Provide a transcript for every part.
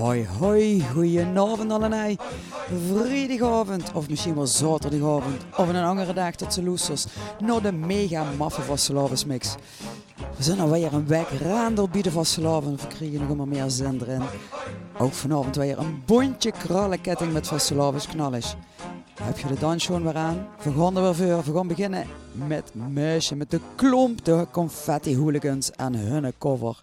Hoi hoi, goedenavond allemaal. Vrijdagavond of misschien wel zaterdagavond of een andere dag tot ze loesters. Naar de mega maffe vastelavond mix. We zijn alweer een week raandel bieden vastelavond. We krijgen nog maar meer zin erin. Ook vanavond weer een bondje kralenketting met vastelavond knallers. Heb je de dans schon weer aan? We gaan er weer voor. We gaan beginnen met Muisje, met de klomp, de confetti hooligans en hun cover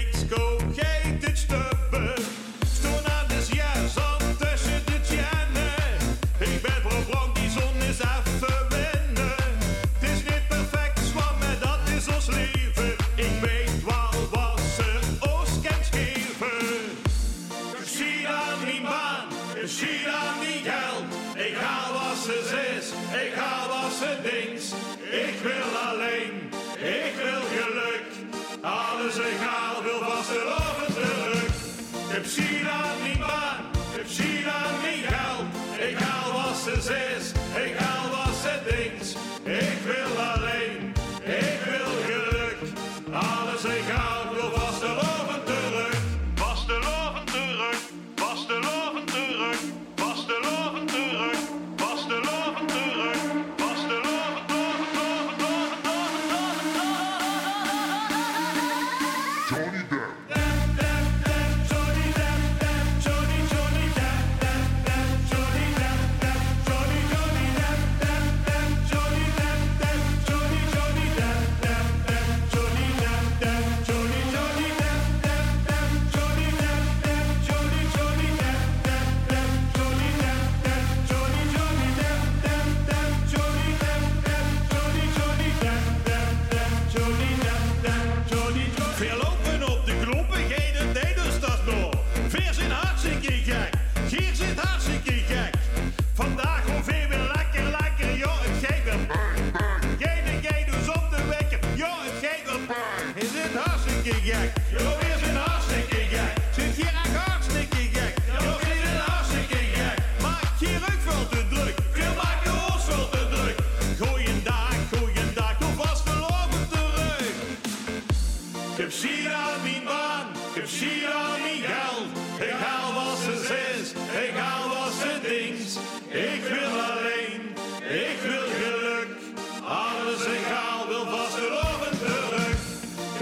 Ik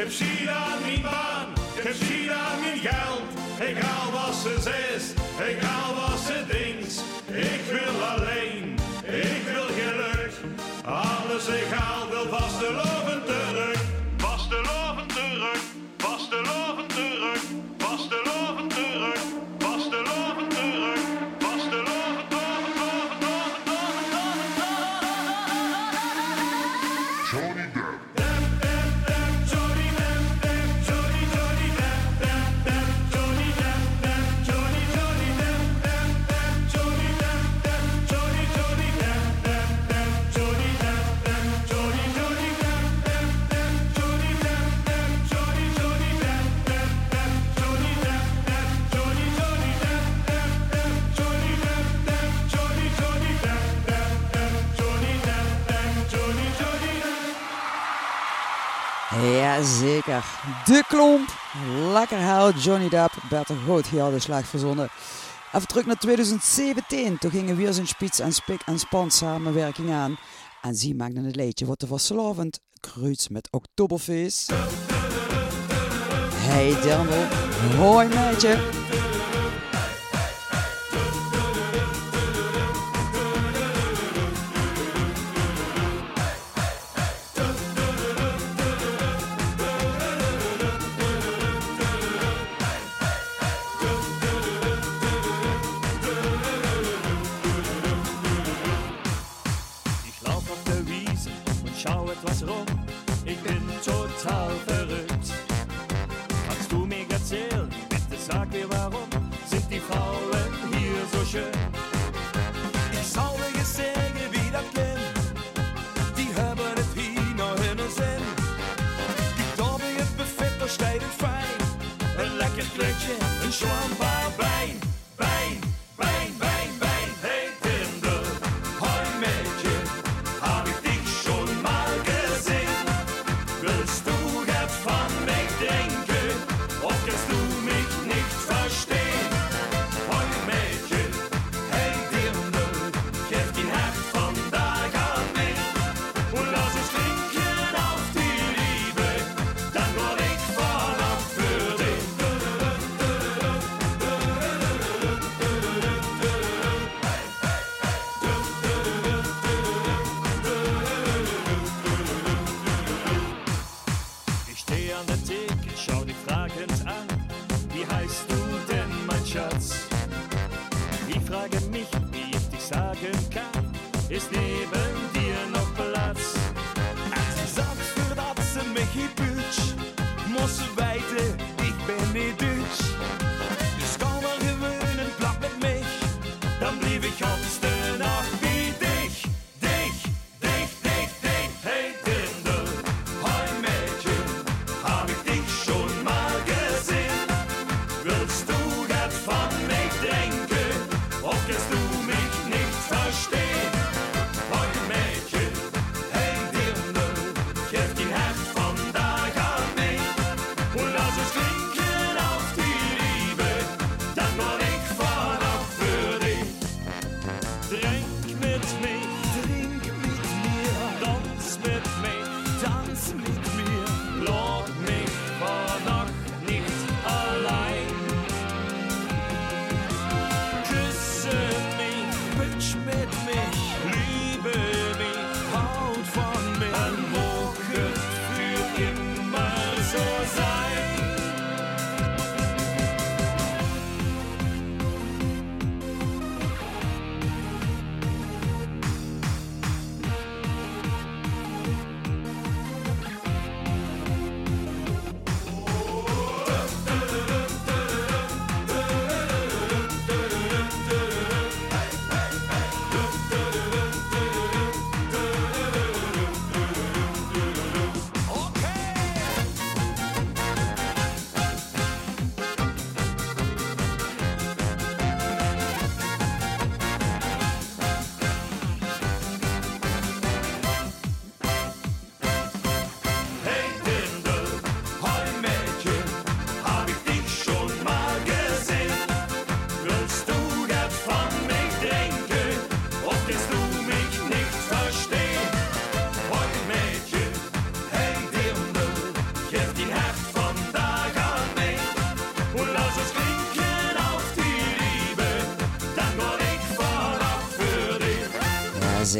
heb zin aan mijn baan, ik heb zin aan mijn geld. Ik haal wat ze zes, ik haal wat ze dings. Ik wil alleen, ik wil geluk. Alles ik haal wil vast en De klomp. Lekker hel. Johnny Depp. Bert groot heel de slag verzonnen. Even terug naar 2017. Toen gingen weer zijn spits en spik en span samenwerking aan. En ze maakten het liedje wat te verslavend. Kruids met Oktoberfeest. Hey Dermel. Hoi meidje.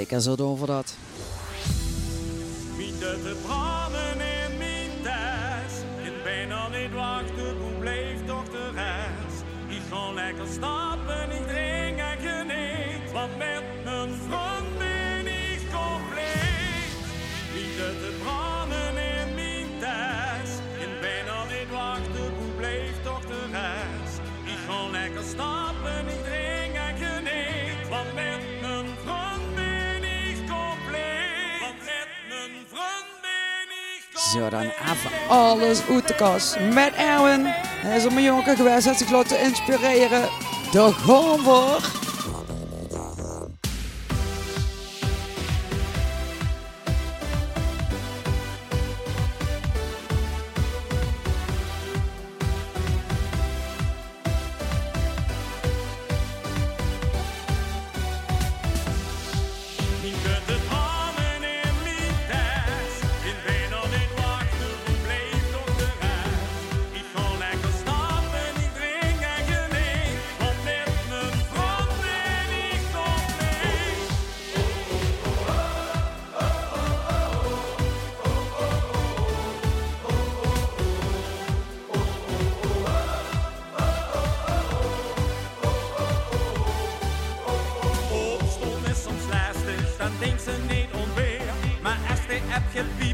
week en zo doen dat. Niet te verbranden in mijn thuis. Ik ben al niet wachten, hoe bleef toch de rest? Ik ga lekker stappen, ik drink en geniet. Want met mijn vrouw ben ik compleet. Niet te branden in mijn thuis. Ik ben al niet wachten, hoe bleef toch de rest? Ik ga lekker stappen, ik drink en geniet. Want met Zo, dan even alles uit de kast. Met Erwin. Hij is op jonker geweest, heeft zich laten inspireren. Daar gewoon voor. could be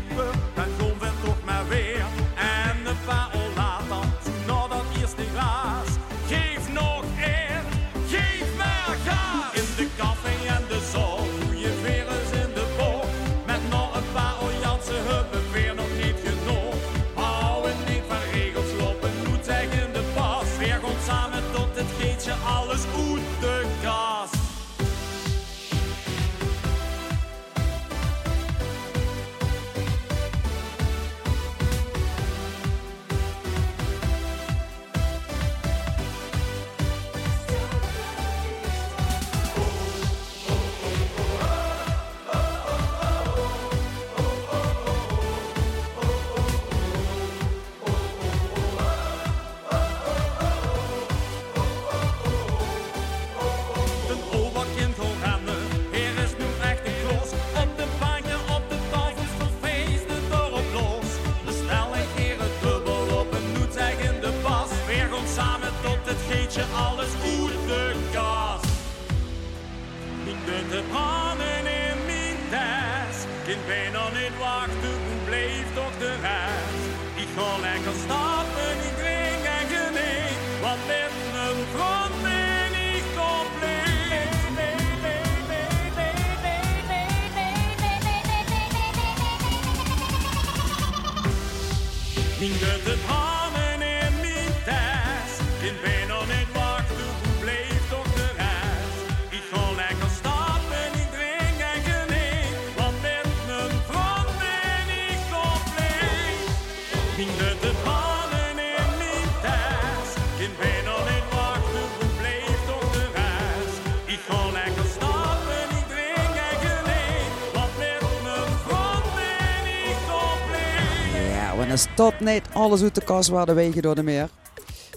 En net niet alles uit de kas waar de wegen door de meer.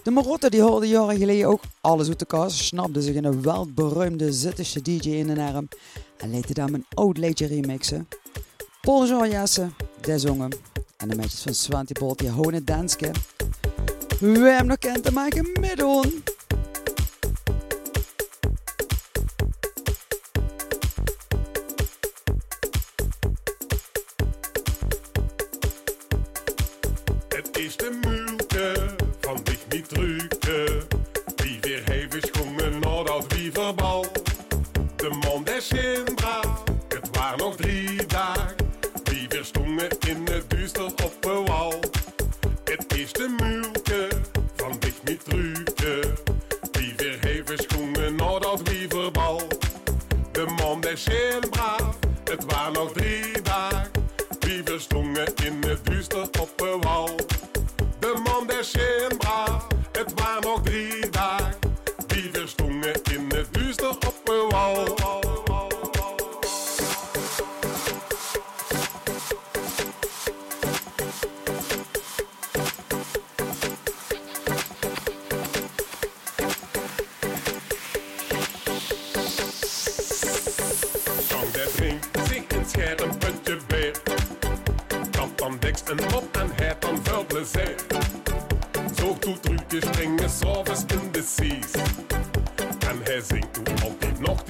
De Marotten die hoorde jaren geleden ook alles uit de kast, snapte zich in een welberuimde zittische DJ in een arm en liet daar een oud leedje remixen. Paul Jesse, zongen en de meisjes van Swanty Bolt die honen danske. Wie hem nog kent te maken met ons. is Het waren nog drie.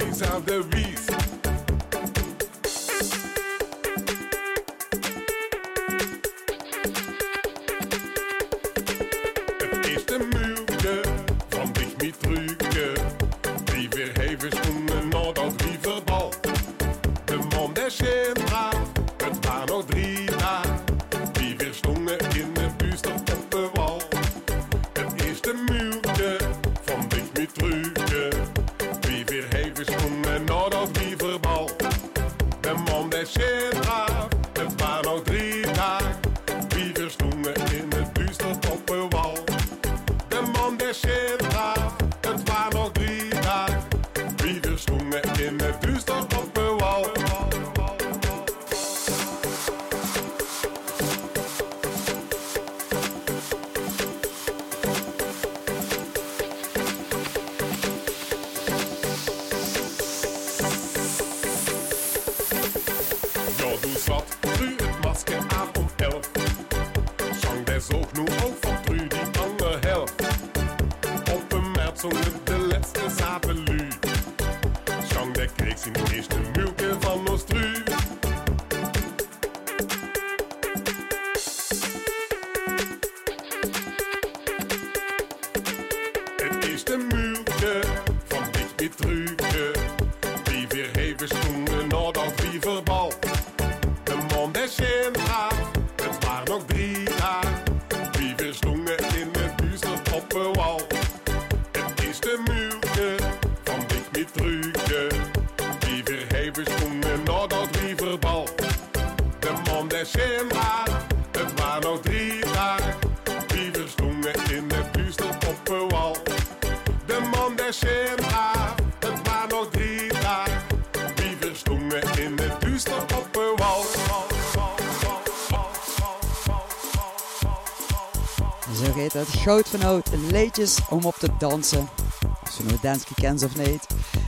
things have the Beast. schema, het waren nog drie Wie Wievers stonden in de duister op een wal. Zo heet dat, goud van hout, leedjes om op te dansen. Als je nog danske kent of niet.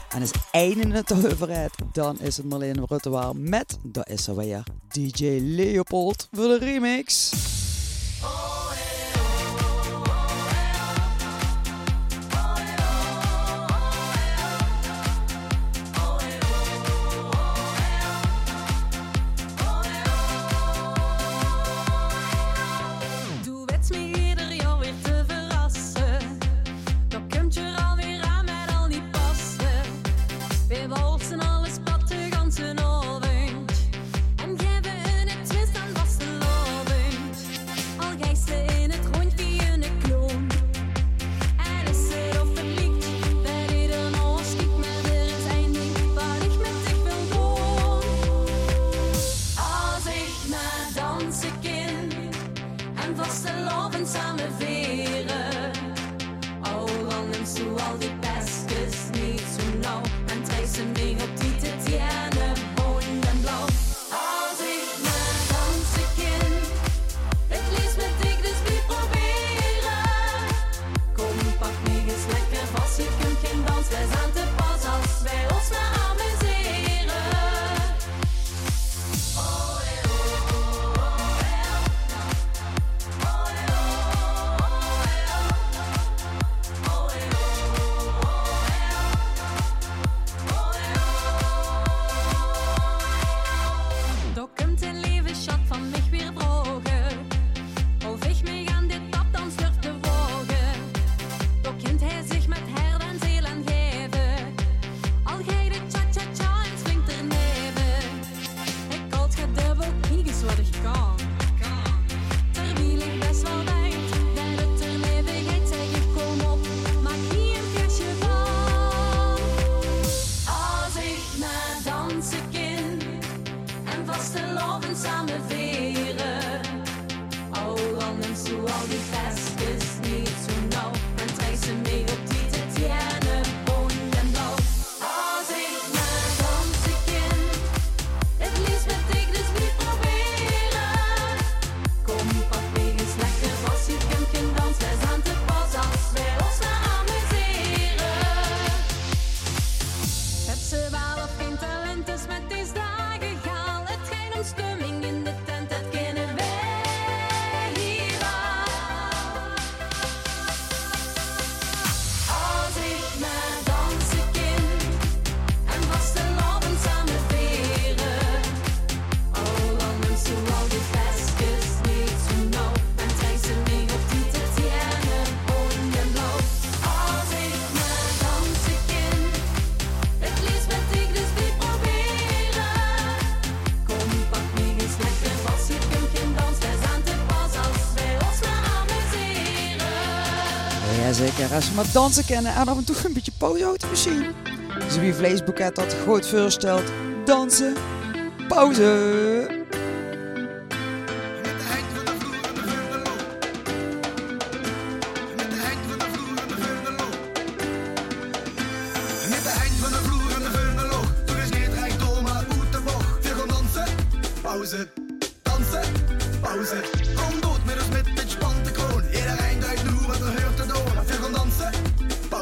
En is einde het overheid, dan is het Marlene Ruttewaar met, dat is er weer, DJ Leopold voor de remix. Jazeker, als we maar dansen kennen en af en toe een beetje pauze houdt misschien. Dus wie vleesboeket dat goed voorstelt, dansen, pauze. Pauze. Dansen. Pauze. Kom dood met ons met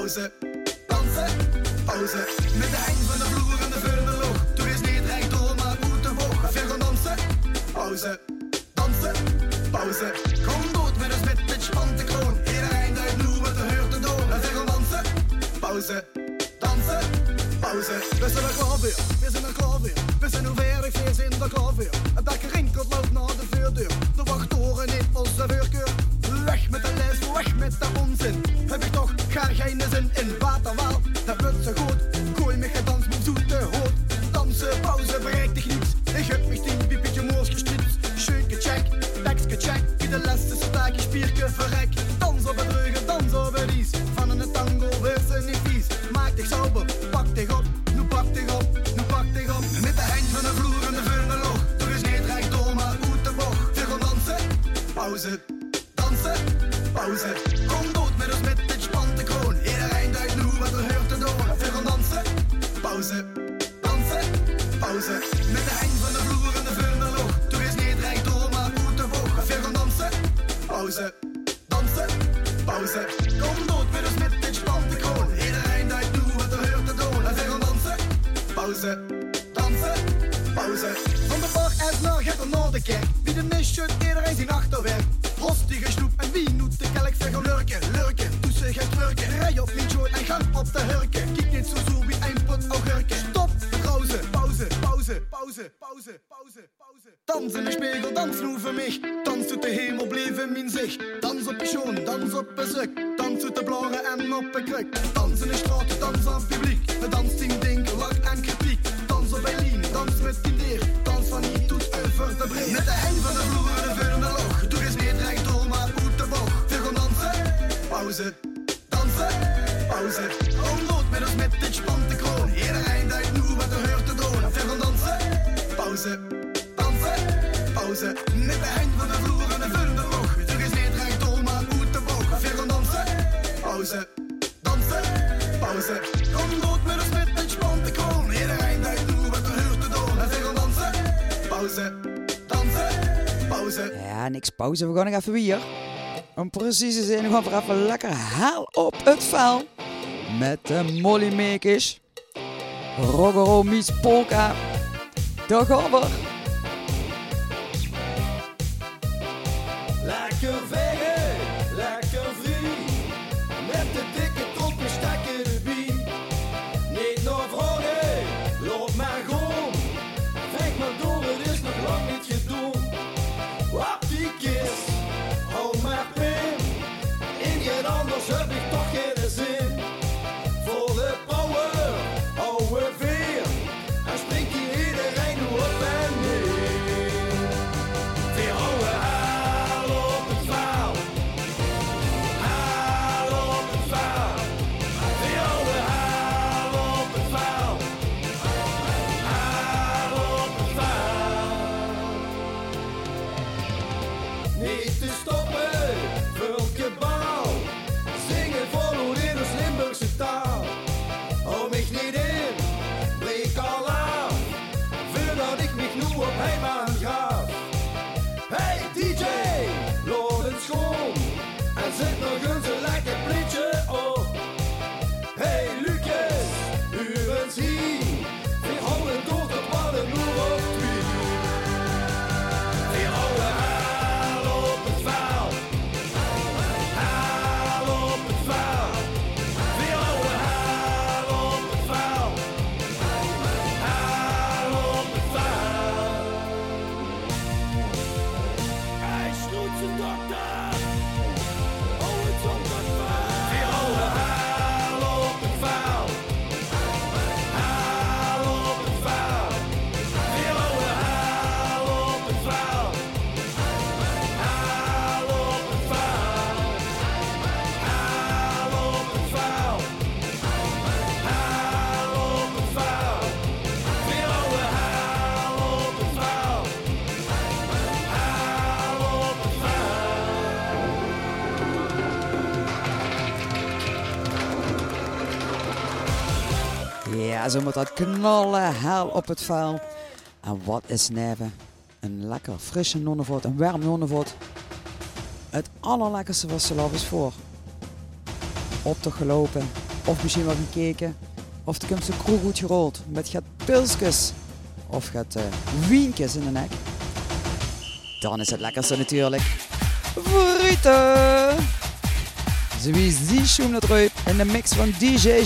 Pauze. Dansen. Pauze. Met de eind van de vloer en de veurenloop. Toen is niet recht door, maar uit de bocht. We gaan dansen. Pauze. Dansen. Pauze. Kom dood met ons met dit spannende kroon. Iedereen duikt nu wat er hoort te doen. We gaan dansen. Pauze. Dansen. Pauze. We zijn er klaar weer. We zijn er klaar weer. We zijn nu weer, we zijn er klaar weer. Het dak rinkelt loopt naar de voordeur. De wachttoren in onze voorkeur. Met de les, weg met de onzin. Heb ik toch gar geen zin in waterwaal. Dat wordt zo goed. Gooi me gedans met zoete hout. Dansen, pauze, bereikt ik niets. Ik heb mich tien piepetje moors gestript. Scheuke check, tekstje check. Wie de les is staakje spierke verrek. Dans op het ruggen, dans op het is. Van een tango, wees ze niet vies. Maak dich sauber, pak dich op. Nu pak dich op, nu pak dich op. Met de eind van de vloer en de vullen loog. Toen is niet recht door, maar uit de bocht. Gaan dansen, pauze. Dansen, pauze. Pauze, we gaan nog even weer. Om precies te zijn, gaan we even lekker haal op het vel. Met de Mollymakers. Roggero meets Polka. Daar gaan Ja, zo moet dat knallen, hel op het vuil. En wat is neven? Een lekker frisse nonnenvoort, een warm nonnenvoort. Het allerlekkerste wat ze is voor. Op toch gelopen, of misschien wel gekeken. Of de komt kroeg goed gerold, met gaat pilsjes. Of gaat uh, wientjes in de nek. Dan is het lekkerste natuurlijk. Frieten! Zo wie die schoen in de mix van DJ.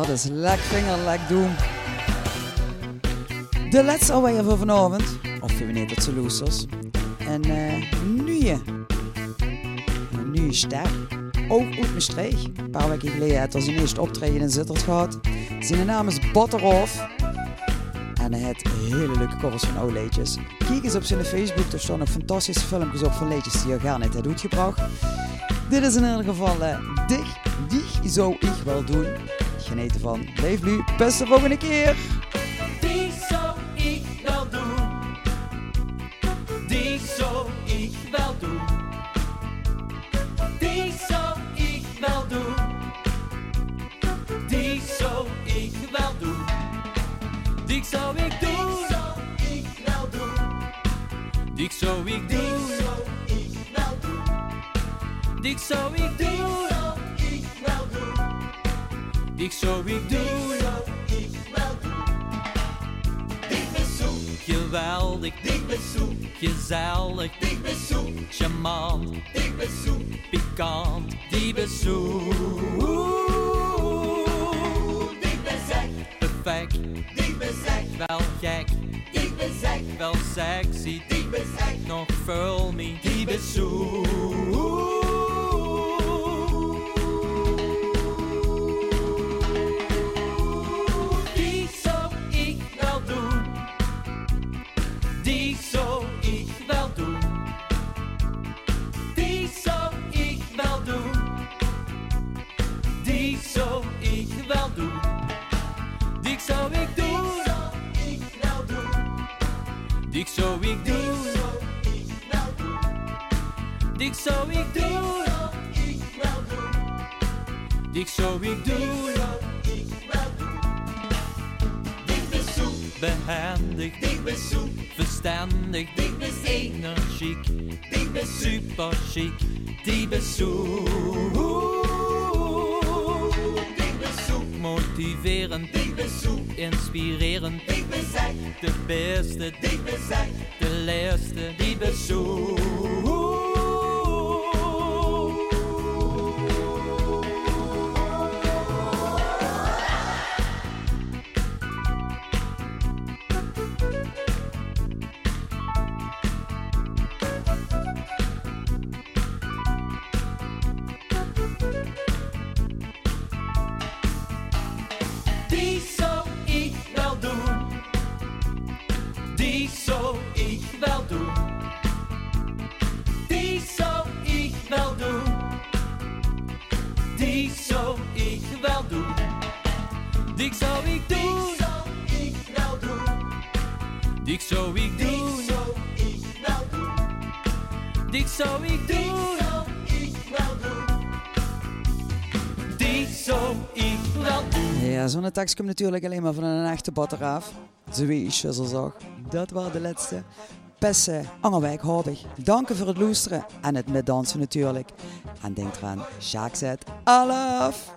Dat is lek vinger, lek doen. De laatste alweer voor vanavond. Of we weten het ze losers. En eh nieuwe. Een nieuwe ster. Ook uit Maastricht. Een paar weken geleden had hij zijn eerste optreden in Zittert gehad. Zijn naam is Botteroff. En hij heeft hele leuke covers van oude liedjes. Kijk eens op zijn Facebook, er staan nog fantastische filmpjes op van liedjes die hij gerne heeft uitgebracht. Dit is in ieder geval eh Dich, Die zou ik wel doen. Geneten van Blijf nu, best de volgende keer. Die zou ik wel doen. Die zou ik wel doen. Die zou ik wel doen. Die zou ik wel doen. Die zou ik doen. Die zou ik doen. Die zou ik doen. Die zou ik doen. Geweldig, ik ben zoek, gezellig, ik ben zoek, charmant, ik ben zoek, pikant, die ben zoek. Ik ben zeg, perfect, ik ben zeg, wel gek, ik ben zeg, wel sexy, ik ben zeg, nog veel me, die ben Die Die zou ik doen. Die zou ik doen. Behendig, verstandig, energiek, super chic. Die bezoek. Motiverend, inspirerend, de beste, de leerste, die bezoek. Zo'n tekst komt natuurlijk alleen maar van een echte batter af. Zoals je zo. Dat waren de laatste. Pesse, Angerwijk, Hobig. Dank voor het luisteren en het metdansen natuurlijk. En denk eraan, Jacques zet, alaf!